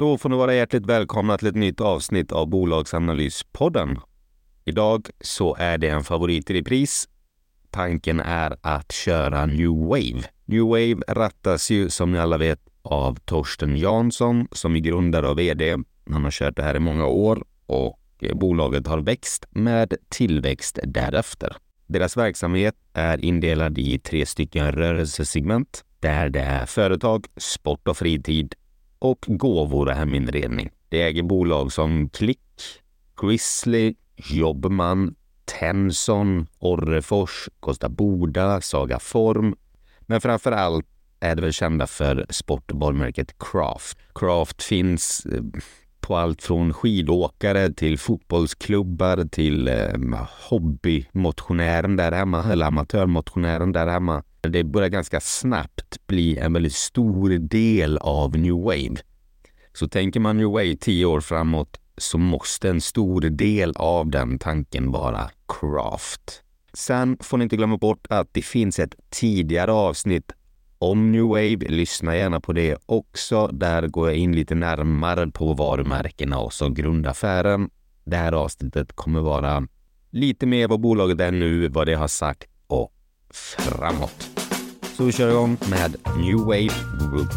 Då får ni vara hjärtligt välkomna till ett nytt avsnitt av Bolagsanalyspodden. Idag så är det en favorit i repris. Tanken är att köra New Wave. New Wave rattas ju som ni alla vet av Torsten Jansson som är grundare och VD. Han har kört det här i många år och bolaget har växt med tillväxt därefter. Deras verksamhet är indelad i tre stycken rörelsesegment där det är företag, sport och fritid och gåvor och heminredning. Det äger bolag som Klick, Grizzly, Jobman, Tenson, Orrefors, Kosta Boda, Saga Form. Men framför allt är det väl kända för sportvarumärket Craft. Craft finns eh, på allt från skidåkare till fotbollsklubbar till eh, hobbymotionären där hemma eller amatörmotionären där hemma. Det börjar ganska snabbt bli en väldigt stor del av New Wave. Så tänker man New Wave tio år framåt så måste en stor del av den tanken vara craft. Sen får ni inte glömma bort att det finns ett tidigare avsnitt om New Wave. Lyssna gärna på det också. Där går jag in lite närmare på varumärkena och så grundaffären. Det här avsnittet kommer vara lite mer vad bolaget är nu, vad det har sagt och framåt. Så vi kör igång med New Wave Group.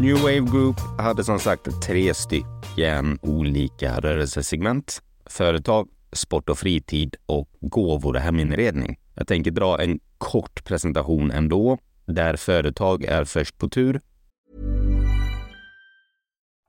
New Wave Group hade som sagt tre stycken olika rörelsesegment. Företag, sport och fritid och gåvor och heminredning. Jag tänker dra en kort presentation ändå, där företag är först på tur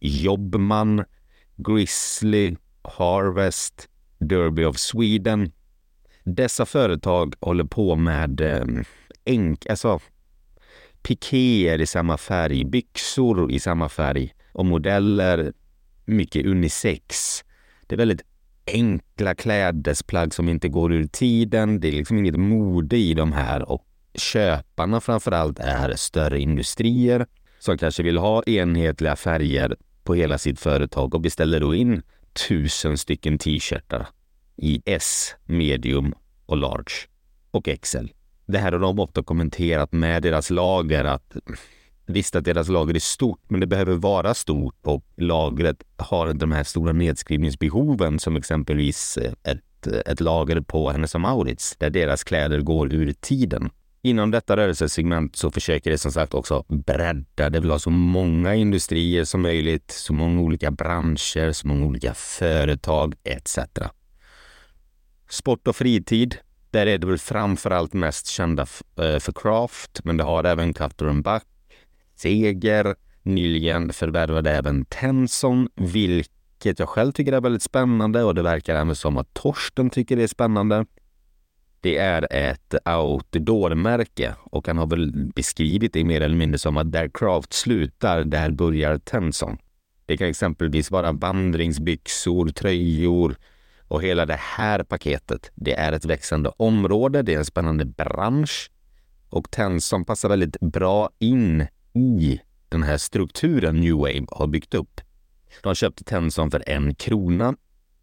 Jobman, Grizzly, Harvest, Derby of Sweden. Dessa företag håller på med eh, enk, alltså pikéer i samma färg, byxor i samma färg och modeller, mycket unisex. Det är väldigt enkla klädesplagg som inte går ur tiden. Det är liksom inget mode i de här och köparna framförallt är större industrier som kanske vill ha enhetliga färger på hela sitt företag och beställer då in tusen stycken t-shirtar i S, medium och large och XL. Det här har de ofta kommenterat med deras lager att visst att deras lager är stort, men det behöver vara stort och lagret har inte de här stora nedskrivningsbehoven som exempelvis ett, ett lager på Hennes Mauritz där deras kläder går ur tiden. Inom detta rörelsesegment så försöker det som sagt också bredda. Det vill ha så många industrier som möjligt, så många olika branscher, så många olika företag etc. Sport och fritid, där är det väl framförallt mest kända eh, för Craft, men det har även Cutter Buck, Seger, nyligen förvärvade även Tenson, vilket jag själv tycker är väldigt spännande och det verkar även som att Torsten tycker det är spännande. Det är ett outdoor-märke och han har väl beskrivit det mer eller mindre som att där Craft slutar, där börjar Tenson. Det kan exempelvis vara vandringsbyxor, tröjor och hela det här paketet. Det är ett växande område, det är en spännande bransch och Tenson passar väldigt bra in i den här strukturen New Wave har byggt upp. De köpte Tenson för en krona.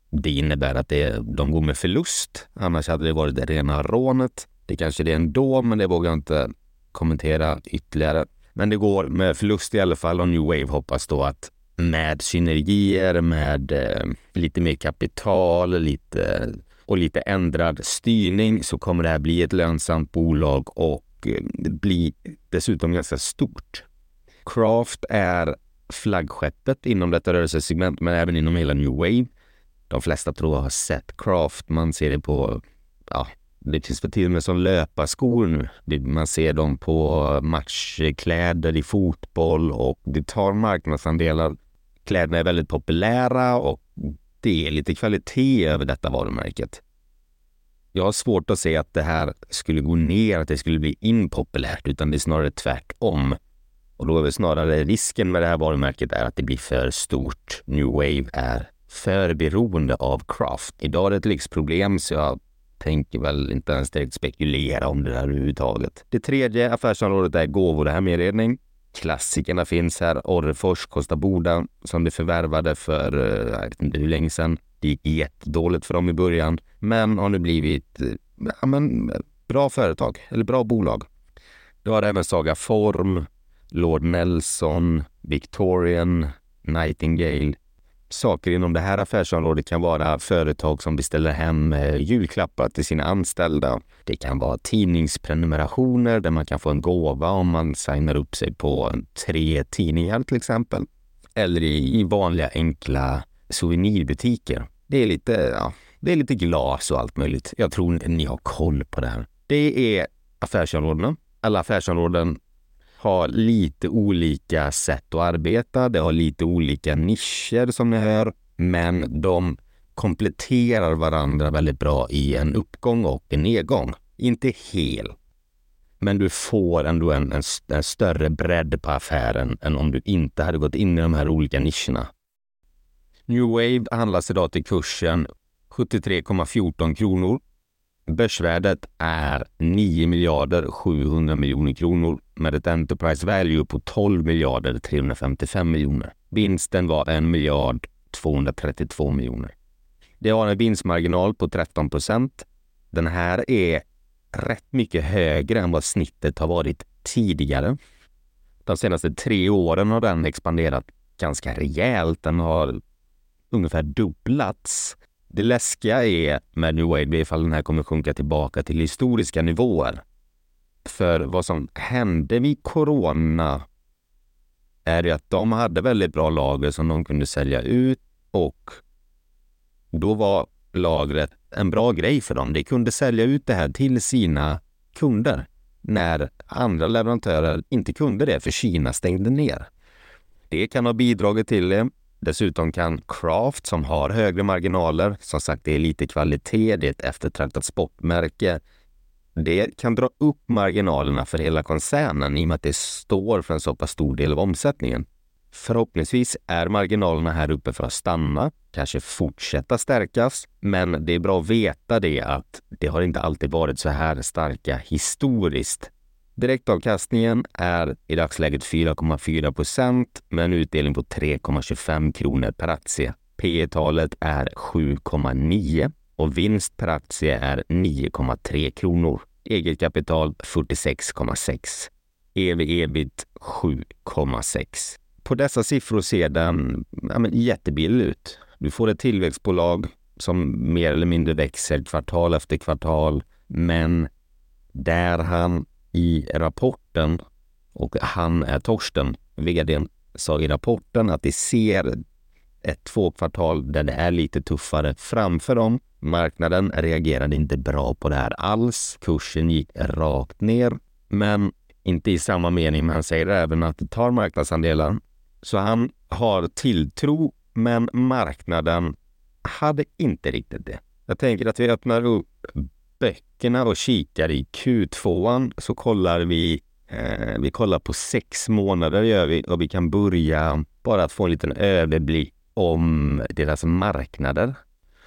Det innebär att det, de går med förlust. Annars hade det varit det rena rånet. Det kanske det är ändå, men det vågar jag inte kommentera ytterligare. Men det går med förlust i alla fall och New Wave hoppas då att med synergier, med eh, lite mer kapital lite, och lite ändrad styrning så kommer det här bli ett lönsamt bolag och eh, bli dessutom ganska stort. Craft är flaggskeppet inom detta rörelsesegment, men även inom hela New Wave. De flesta tror jag har sett Craft. Man ser det på, ja, det finns för till och med som löparskor nu. Man ser dem på eh, matchkläder i fotboll och det tar marknadsandelar. Kläderna är väldigt populära och det är lite kvalitet över detta varumärket. Jag har svårt att se att det här skulle gå ner, att det skulle bli impopulärt, utan det är snarare tvärtom. Och då är väl snarare risken med det här varumärket är att det blir för stort. New Wave är för beroende av craft. Idag är det ett lyxproblem så jag tänker väl inte ens direkt spekulera om det där överhuvudtaget. Det tredje affärsområdet är gåvor och heminredning. Klassikerna finns här. Orrefors, Kosta Boda som de förvärvade för, eh, jag vet inte hur länge sedan. Det gick jättedåligt för dem i början, men har nu blivit eh, ja, men, eh, bra företag, eller bra bolag. Du har även Saga Form, Lord Nelson, Victorian, Nightingale. Saker inom det här affärsområdet kan vara företag som beställer hem eh, julklappar till sina anställda. Det kan vara tidningsprenumerationer där man kan få en gåva om man signar upp sig på tre tidningar till exempel. Eller i vanliga enkla souvenirbutiker. Det är lite, ja, det är lite glas och allt möjligt. Jag tror ni har koll på det här. Det är affärsområdena. Alla affärsområden har lite olika sätt att arbeta. Det har lite olika nischer som ni hör, men de kompletterar varandra väldigt bra i en uppgång och en nedgång. Inte hel, men du får ändå en, en, en större bredd på affären än om du inte hade gått in i de här olika nischerna. New Wave handlas idag till kursen 73,14 kronor Börsvärdet är 9 miljarder 700 miljoner kronor med ett Enterprise Value på 12 miljarder 355 miljoner. Vinsten var 1 miljard 232 miljoner. Det har en vinstmarginal på 13 procent. Den här är rätt mycket högre än vad snittet har varit tidigare. De senaste tre åren har den expanderat ganska rejält. Den har ungefär dubblats det läskiga är med New Wave ifall den här kommer sjunka tillbaka till historiska nivåer. För vad som hände vid corona är ju att de hade väldigt bra lager som de kunde sälja ut och då var lagret en bra grej för dem. De kunde sälja ut det här till sina kunder när andra leverantörer inte kunde det för Kina stängde ner. Det kan ha bidragit till det. Dessutom kan Craft, som har högre marginaler, som sagt det är lite kvalitet, det är ett eftertraktat sportmärke. Det kan dra upp marginalerna för hela koncernen i och med att det står för en så pass stor del av omsättningen. Förhoppningsvis är marginalerna här uppe för att stanna, kanske fortsätta stärkas, men det är bra att veta det att det har inte alltid varit så här starka historiskt. Direktavkastningen är i dagsläget 4,4 procent med en utdelning på 3,25 kronor per aktie. P talet är 7,9 och vinst per aktie är 9,3 kronor. Eget kapital 46,6. EV-ebit 7,6. På dessa siffror ser den ja, men, jättebillig ut. Du får ett tillväxtbolag som mer eller mindre växer kvartal efter kvartal, men där han i rapporten och han är Torsten, vdn, sa i rapporten att de ser ett två kvartal där det är lite tuffare framför dem. Marknaden reagerade inte bra på det här alls. Kursen gick rakt ner, men inte i samma mening. Men han säger även att det tar marknadsandelar. Så han har tilltro, men marknaden hade inte riktigt det. Jag tänker att vi öppnar upp böckerna och kikar i Q2 så kollar vi eh, vi kollar på sex månader gör vi och vi kan börja bara att få en liten överblick om deras marknader.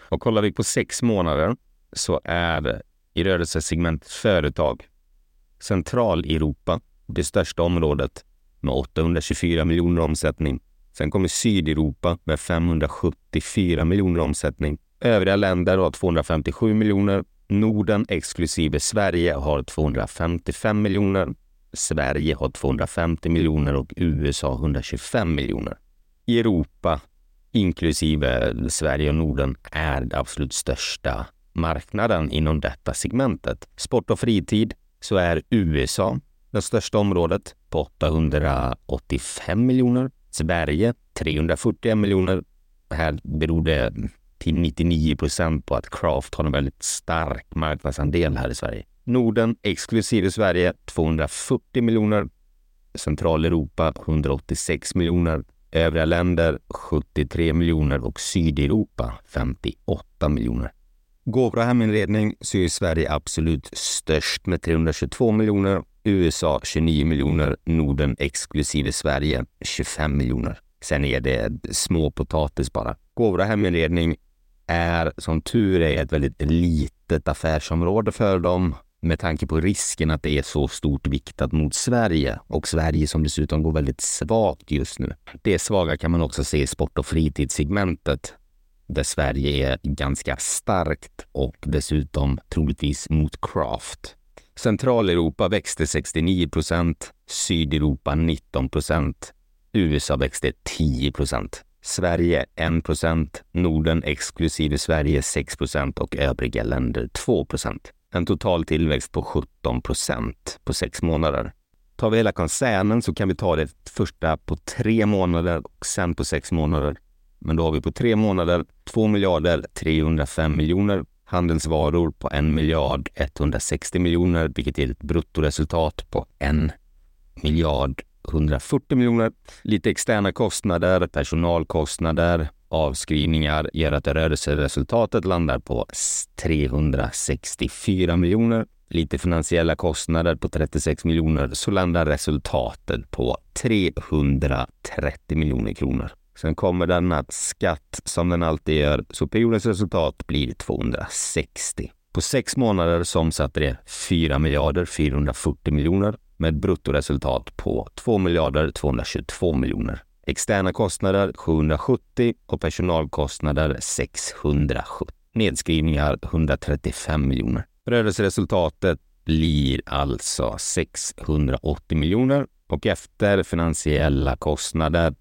Och kollar vi på sex månader så är i rörelsesegmentet företag Centraleuropa det största området med 824 miljoner omsättning. Sen kommer Sydeuropa med 574 miljoner omsättning. Övriga länder har 257 miljoner. Norden exklusive Sverige har 255 miljoner. Sverige har 250 miljoner och USA 125 miljoner. I Europa, inklusive Sverige och Norden, är det absolut största marknaden inom detta segmentet. Sport och fritid så är USA det största området på 885 miljoner. Sverige 341 miljoner. Här beror det till 99 procent på att Craft har en väldigt stark marknadsandel här i Sverige. Norden exklusive Sverige 240 miljoner. Centraleuropa 186 miljoner. Övriga länder 73 miljoner och Sydeuropa 58 miljoner. Gåvor och heminredning så är Sverige absolut störst med 322 miljoner. USA 29 miljoner. Norden exklusive Sverige 25 miljoner. Sen är det småpotatis bara. Gåvor och heminredning är som tur är ett väldigt litet affärsområde för dem med tanke på risken att det är så stort viktat mot Sverige och Sverige som dessutom går väldigt svagt just nu. Det svaga kan man också se i sport och fritidssegmentet där Sverige är ganska starkt och dessutom troligtvis mot craft. Centraleuropa växte 69 procent, Sydeuropa 19 procent, USA växte 10 procent. Sverige 1 procent, Norden exklusive Sverige 6 procent och övriga länder 2 procent. En total tillväxt på 17 procent på sex månader. Tar vi hela koncernen så kan vi ta det första på tre månader och sen på sex månader. Men då har vi på tre månader 2 miljarder 305 miljoner handelsvaror på 1 miljard 160 miljoner, vilket ger ett bruttoresultat på 1 miljard 140 miljoner. Lite externa kostnader, personalkostnader, avskrivningar gör att rörelseresultatet landar på 364 miljoner. Lite finansiella kostnader på 36 miljoner så landar resultatet på 330 miljoner kronor. Sen kommer denna skatt som den alltid gör, så periodens resultat blir 260. På sex månader så omsatte det 4 miljarder 440 miljoner med ett bruttoresultat på 2 miljarder 222 miljoner. Externa kostnader 770 och personalkostnader 670. Nedskrivningar 135 miljoner. Rörelseresultatet blir alltså 680 miljoner och efter finansiella kostnader,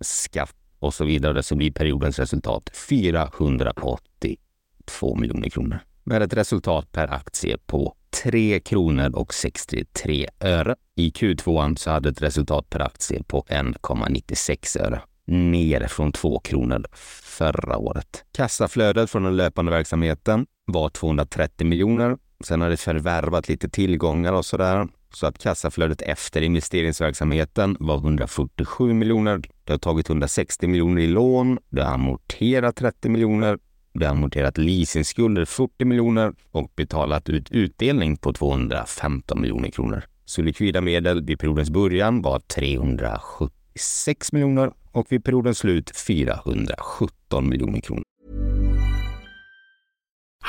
skatt och så vidare så blir periodens resultat 482 miljoner kronor med ett resultat per aktie på 3 kronor och 63 öre. I Q2 så hade ett resultat per aktie på 1,96 öre ner från 2 kronor förra året. Kassaflödet från den löpande verksamheten var 230 miljoner. Sen har det förvärvat lite tillgångar och sådär. Så att kassaflödet efter investeringsverksamheten var 147 miljoner. Det har tagit 160 miljoner i lån. Det har amorterat 30 miljoner. Det har amorterat leasingskulder 40 miljoner och betalat ut utdelning på 215 miljoner kronor. Så likvida medel vid periodens början var 376 miljoner och vid periodens slut 417 miljoner kronor.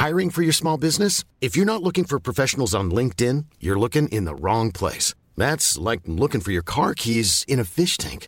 Hiring for your small business? If you're not looking for professionals on LinkedIn, you're looking in the wrong place. That's like looking for your car keys in a fish tank.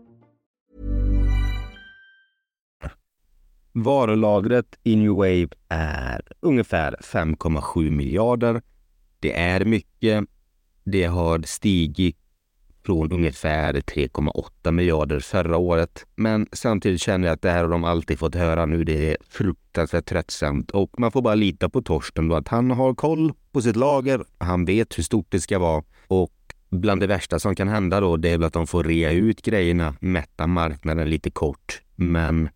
Varulagret i New Wave är ungefär 5,7 miljarder. Det är mycket. Det har stigit från ungefär 3,8 miljarder förra året. Men samtidigt känner jag att det här har de alltid fått höra nu. Det är fruktansvärt tröttsamt och man får bara lita på Torsten då att han har koll på sitt lager. Han vet hur stort det ska vara och bland det värsta som kan hända då det är väl att de får rea ut grejerna, mätta marknaden lite kort. Men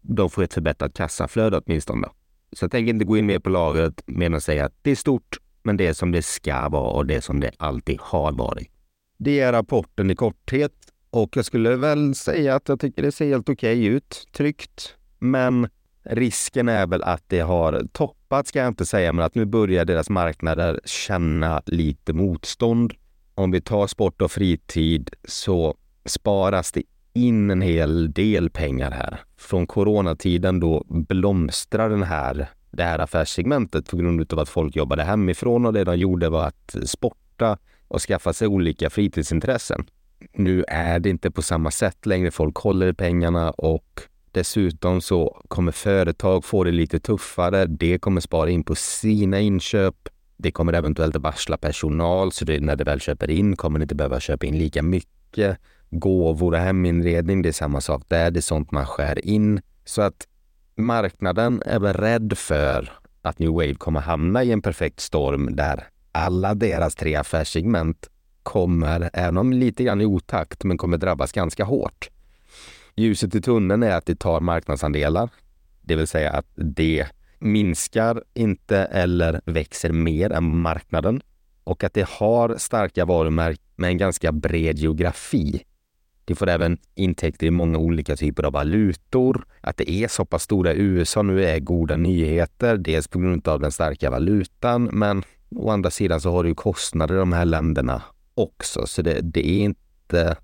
de får ett förbättrat kassaflöde åtminstone. Så jag tänker inte gå in mer på lagret men att säga att det är stort, men det är som det ska vara och det är som det alltid har varit. Det är rapporten i korthet och jag skulle väl säga att jag tycker det ser helt okej okay ut, tryggt. Men risken är väl att det har toppat, ska jag inte säga, men att nu börjar deras marknader känna lite motstånd. Om vi tar sport och fritid så sparas det in en hel del pengar här. Från coronatiden då blomstrar den här, det här affärssegmentet på grund av att folk jobbade hemifrån och det de gjorde var att sporta och skaffa sig olika fritidsintressen. Nu är det inte på samma sätt längre. Folk håller i pengarna och dessutom så kommer företag få det lite tuffare. Det kommer spara in på sina inköp. Det kommer eventuellt att varsla personal, så det, när det väl köper in kommer det inte behöva köpa in lika mycket gåvor och heminredning, det är samma sak där. Det är sånt man skär in. Så att marknaden är väl rädd för att New Wave kommer hamna i en perfekt storm där alla deras tre affärssegment kommer, även om lite grann i otakt, men kommer drabbas ganska hårt. Ljuset i tunneln är att det tar marknadsandelar, det vill säga att det minskar inte eller växer mer än marknaden och att det har starka varumärken med en ganska bred geografi. De får även intäkter i många olika typer av valutor. Att det är så pass stora i USA nu är goda nyheter. Dels på grund av den starka valutan, men å andra sidan så har du ju kostnader i de här länderna också. Så det, det är inte...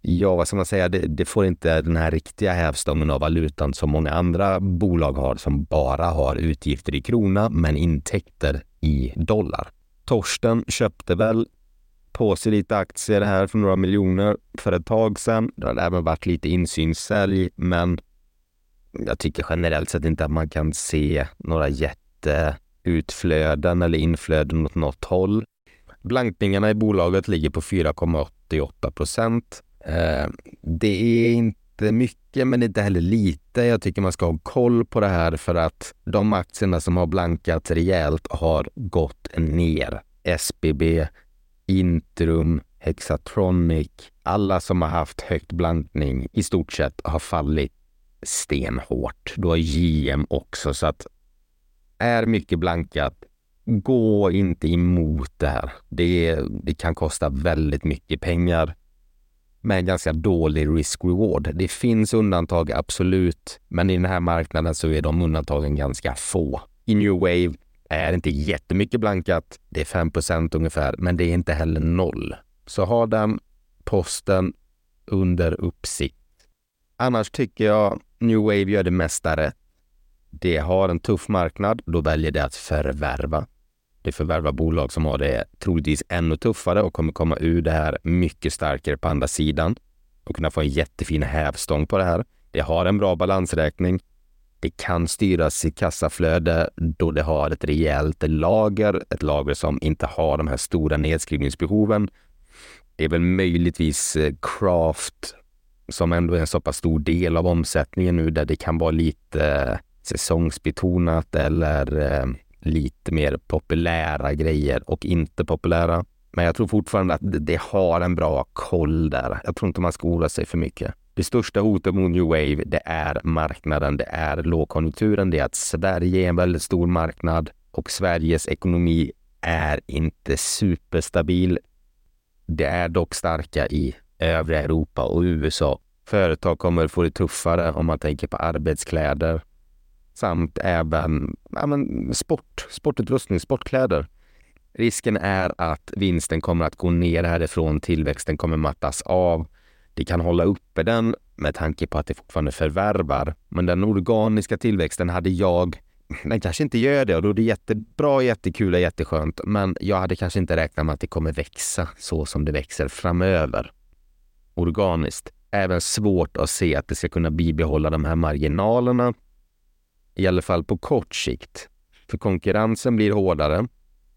Ja, vad ska man säga? Det, det, får inte den här riktiga hävstången av valutan som många andra bolag har som bara har utgifter i krona men intäkter i dollar. Torsten köpte väl på sig lite aktier här för några miljoner för ett tag sedan. Det har även varit lite insynssälj, men jag tycker generellt sett inte att man kan se några jätteutflöden eller inflöden åt något håll. Blankningarna i bolaget ligger på 4,88 procent. Eh, det är inte mycket, men inte heller lite. Jag tycker man ska ha koll på det här för att de aktierna som har blankat rejält har gått ner. SBB Intrum, Hexatronic, alla som har haft högt blankning i stort sett har fallit stenhårt. Du har JM också, så att är mycket blankat, gå inte emot det här. Det, det kan kosta väldigt mycket pengar med ganska dålig risk-reward. Det finns undantag, absolut, men i den här marknaden så är de undantagen ganska få. I New Wave är inte jättemycket blankat. Det är 5% ungefär, men det är inte heller noll. Så ha den posten under uppsikt. Annars tycker jag New Wave gör det mesta rätt. Det har en tuff marknad, då väljer det att förvärva. Det förvärvar bolag som har det troligtvis ännu tuffare och kommer komma ur det här mycket starkare på andra sidan och kunna få en jättefin hävstång på det här. Det har en bra balansräkning. Det kan styras i kassaflöde då det har ett rejält lager, ett lager som inte har de här stora nedskrivningsbehoven. Det är väl möjligtvis eh, Craft som ändå är en så pass stor del av omsättningen nu där det kan vara lite eh, säsongsbetonat eller eh, lite mer populära grejer och inte populära. Men jag tror fortfarande att det har en bra koll där. Jag tror inte man ska oroa sig för mycket. Det största hotet mot New Wave, det är marknaden, det är lågkonjunkturen, det är att Sverige är en väldigt stor marknad och Sveriges ekonomi är inte superstabil. Det är dock starka i övriga Europa och USA. Företag kommer få det tuffare om man tänker på arbetskläder samt även ja, men sport, sportutrustning, sportkläder. Risken är att vinsten kommer att gå ner härifrån, tillväxten kommer mattas av. Det kan hålla uppe den med tanke på att det fortfarande förvärvar. Men den organiska tillväxten hade jag, den kanske inte gör det och då är det jättebra, jättekul och jätteskönt. Men jag hade kanske inte räknat med att det kommer växa så som det växer framöver. Organiskt. Även svårt att se att det ska kunna bibehålla de här marginalerna. I alla fall på kort sikt. För konkurrensen blir hårdare.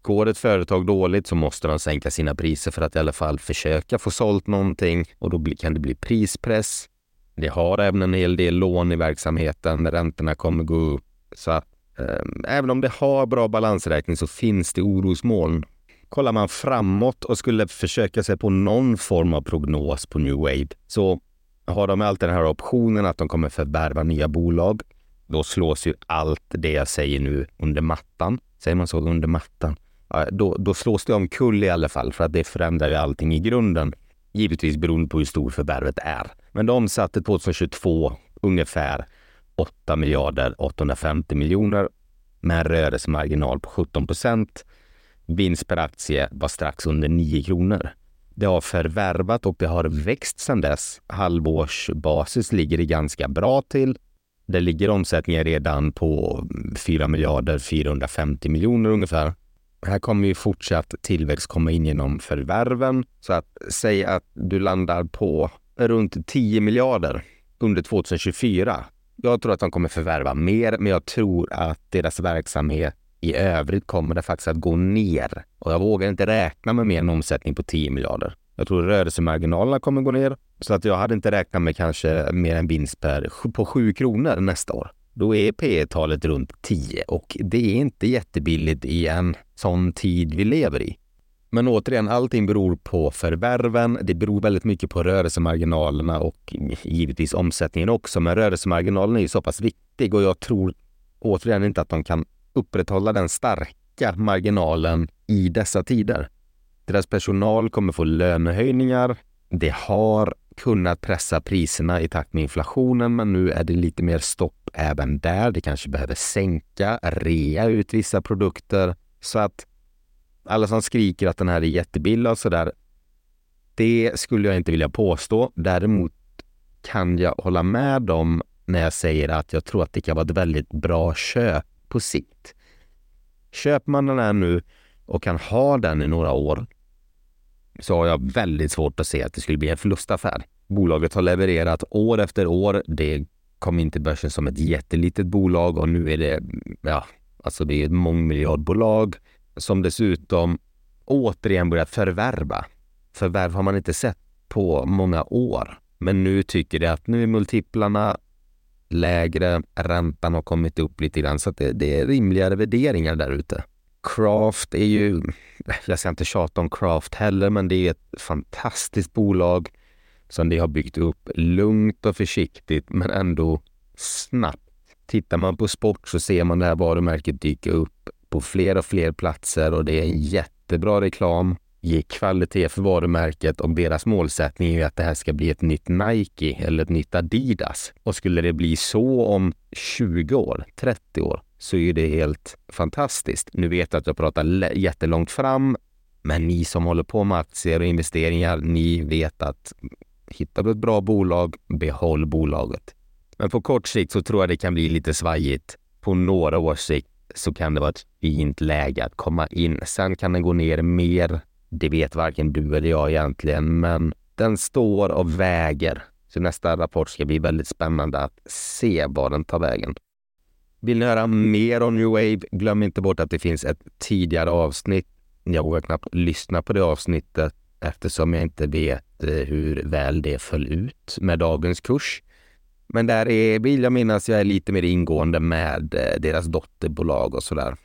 Går ett företag dåligt så måste de sänka sina priser för att i alla fall försöka få sålt någonting och då kan det bli prispress. Det har även en hel del lån i verksamheten. Räntorna kommer gå upp. Så att, eh, även om det har bra balansräkning så finns det orosmoln. Kollar man framåt och skulle försöka sig på någon form av prognos på New Wave så har de alltid den här optionen att de kommer förvärva nya bolag. Då slås ju allt det jag säger nu under mattan. Säger man så? Under mattan? Då, då slås det omkull i alla fall för att det förändrar allting i grunden. Givetvis beroende på hur stor förvärvet är. Men de omsatte 2022 ungefär 8 miljarder 850 miljoner med en rörelsemarginal på 17 procent. Vinst per aktie var strax under 9 kronor. Det har förvärvat och det har växt sedan dess. Halvårsbasis ligger det ganska bra till. Det ligger omsättningen redan på 4 miljarder 450 miljoner ungefär. Här kommer ju fortsatt tillväxt komma in genom förvärven. Så att säga att du landar på runt 10 miljarder under 2024. Jag tror att de kommer förvärva mer, men jag tror att deras verksamhet i övrigt kommer det faktiskt att gå ner. Och jag vågar inte räkna med mer en omsättning på 10 miljarder. Jag tror rörelsemarginalerna kommer gå ner. Så att jag hade inte räknat med kanske mer än vinst per, på 7 kronor nästa år då är P talet runt 10 och det är inte jättebilligt i en sån tid vi lever i. Men återigen, allting beror på förvärven. Det beror väldigt mycket på rörelsemarginalerna och givetvis omsättningen också. Men rörelsemarginalen är ju så pass viktig och jag tror återigen inte att de kan upprätthålla den starka marginalen i dessa tider. Deras personal kommer få lönehöjningar. Det har kunnat pressa priserna i takt med inflationen, men nu är det lite mer stopp även där. Det kanske behöver sänka, rea ut vissa produkter så att alla som skriker att den här är jättebillig och sådär, det skulle jag inte vilja påstå. Däremot kan jag hålla med dem när jag säger att jag tror att det kan vara ett väldigt bra köp på sikt. Köper man den här nu och kan ha den i några år så har jag väldigt svårt att se att det skulle bli en förlustaffär. Bolaget har levererat år efter år. Det kom in till börsen som ett jättelitet bolag och nu är det, ja, alltså det är ett mångmiljardbolag som dessutom återigen börjat förvärva. Förvärv har man inte sett på många år. Men nu tycker det att nu är multiplarna lägre, räntan har kommit upp lite grann så att det, det är rimligare värderingar där ute. Craft är ju, jag ska inte tjata om Craft heller, men det är ett fantastiskt bolag som de har byggt upp lugnt och försiktigt men ändå snabbt. Tittar man på sport så ser man det här varumärket dyka upp på fler och fler platser och det är en jättebra reklam, ger kvalitet för varumärket och deras målsättning är att det här ska bli ett nytt Nike eller ett nytt Adidas. Och skulle det bli så om 20 år, 30 år, så är det helt fantastiskt. Nu vet jag att jag pratar jättelångt fram, men ni som håller på med aktier och investeringar, ni vet att hittar du ett bra bolag, behåll bolaget. Men på kort sikt så tror jag det kan bli lite svajigt. På några års sikt så kan det vara ett fint läge att komma in. Sen kan den gå ner mer. Det vet varken du eller jag egentligen, men den står och väger. Så nästa rapport ska bli väldigt spännande att se var den tar vägen. Vill ni höra mer om New Wave? Glöm inte bort att det finns ett tidigare avsnitt. Jag vågar knappt lyssna på det avsnittet eftersom jag inte vet eh, hur väl det föll ut med dagens kurs. Men där är, vill jag minnas jag är lite mer ingående med eh, deras dotterbolag och sådär.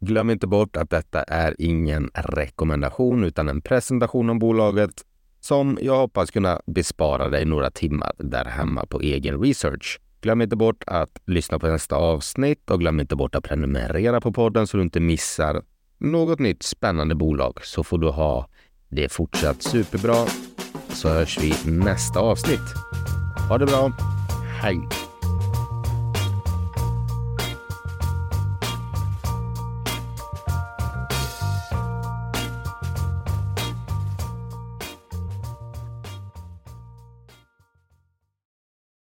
Glöm inte bort att detta är ingen rekommendation utan en presentation om bolaget som jag hoppas kunna bespara dig några timmar där hemma på egen research. Glöm inte bort att lyssna på nästa avsnitt och glöm inte bort att prenumerera på podden så du inte missar något nytt spännande bolag så får du ha det fortsatt superbra. så hörs vi nästa avsnitt. Ha det bra. Hej!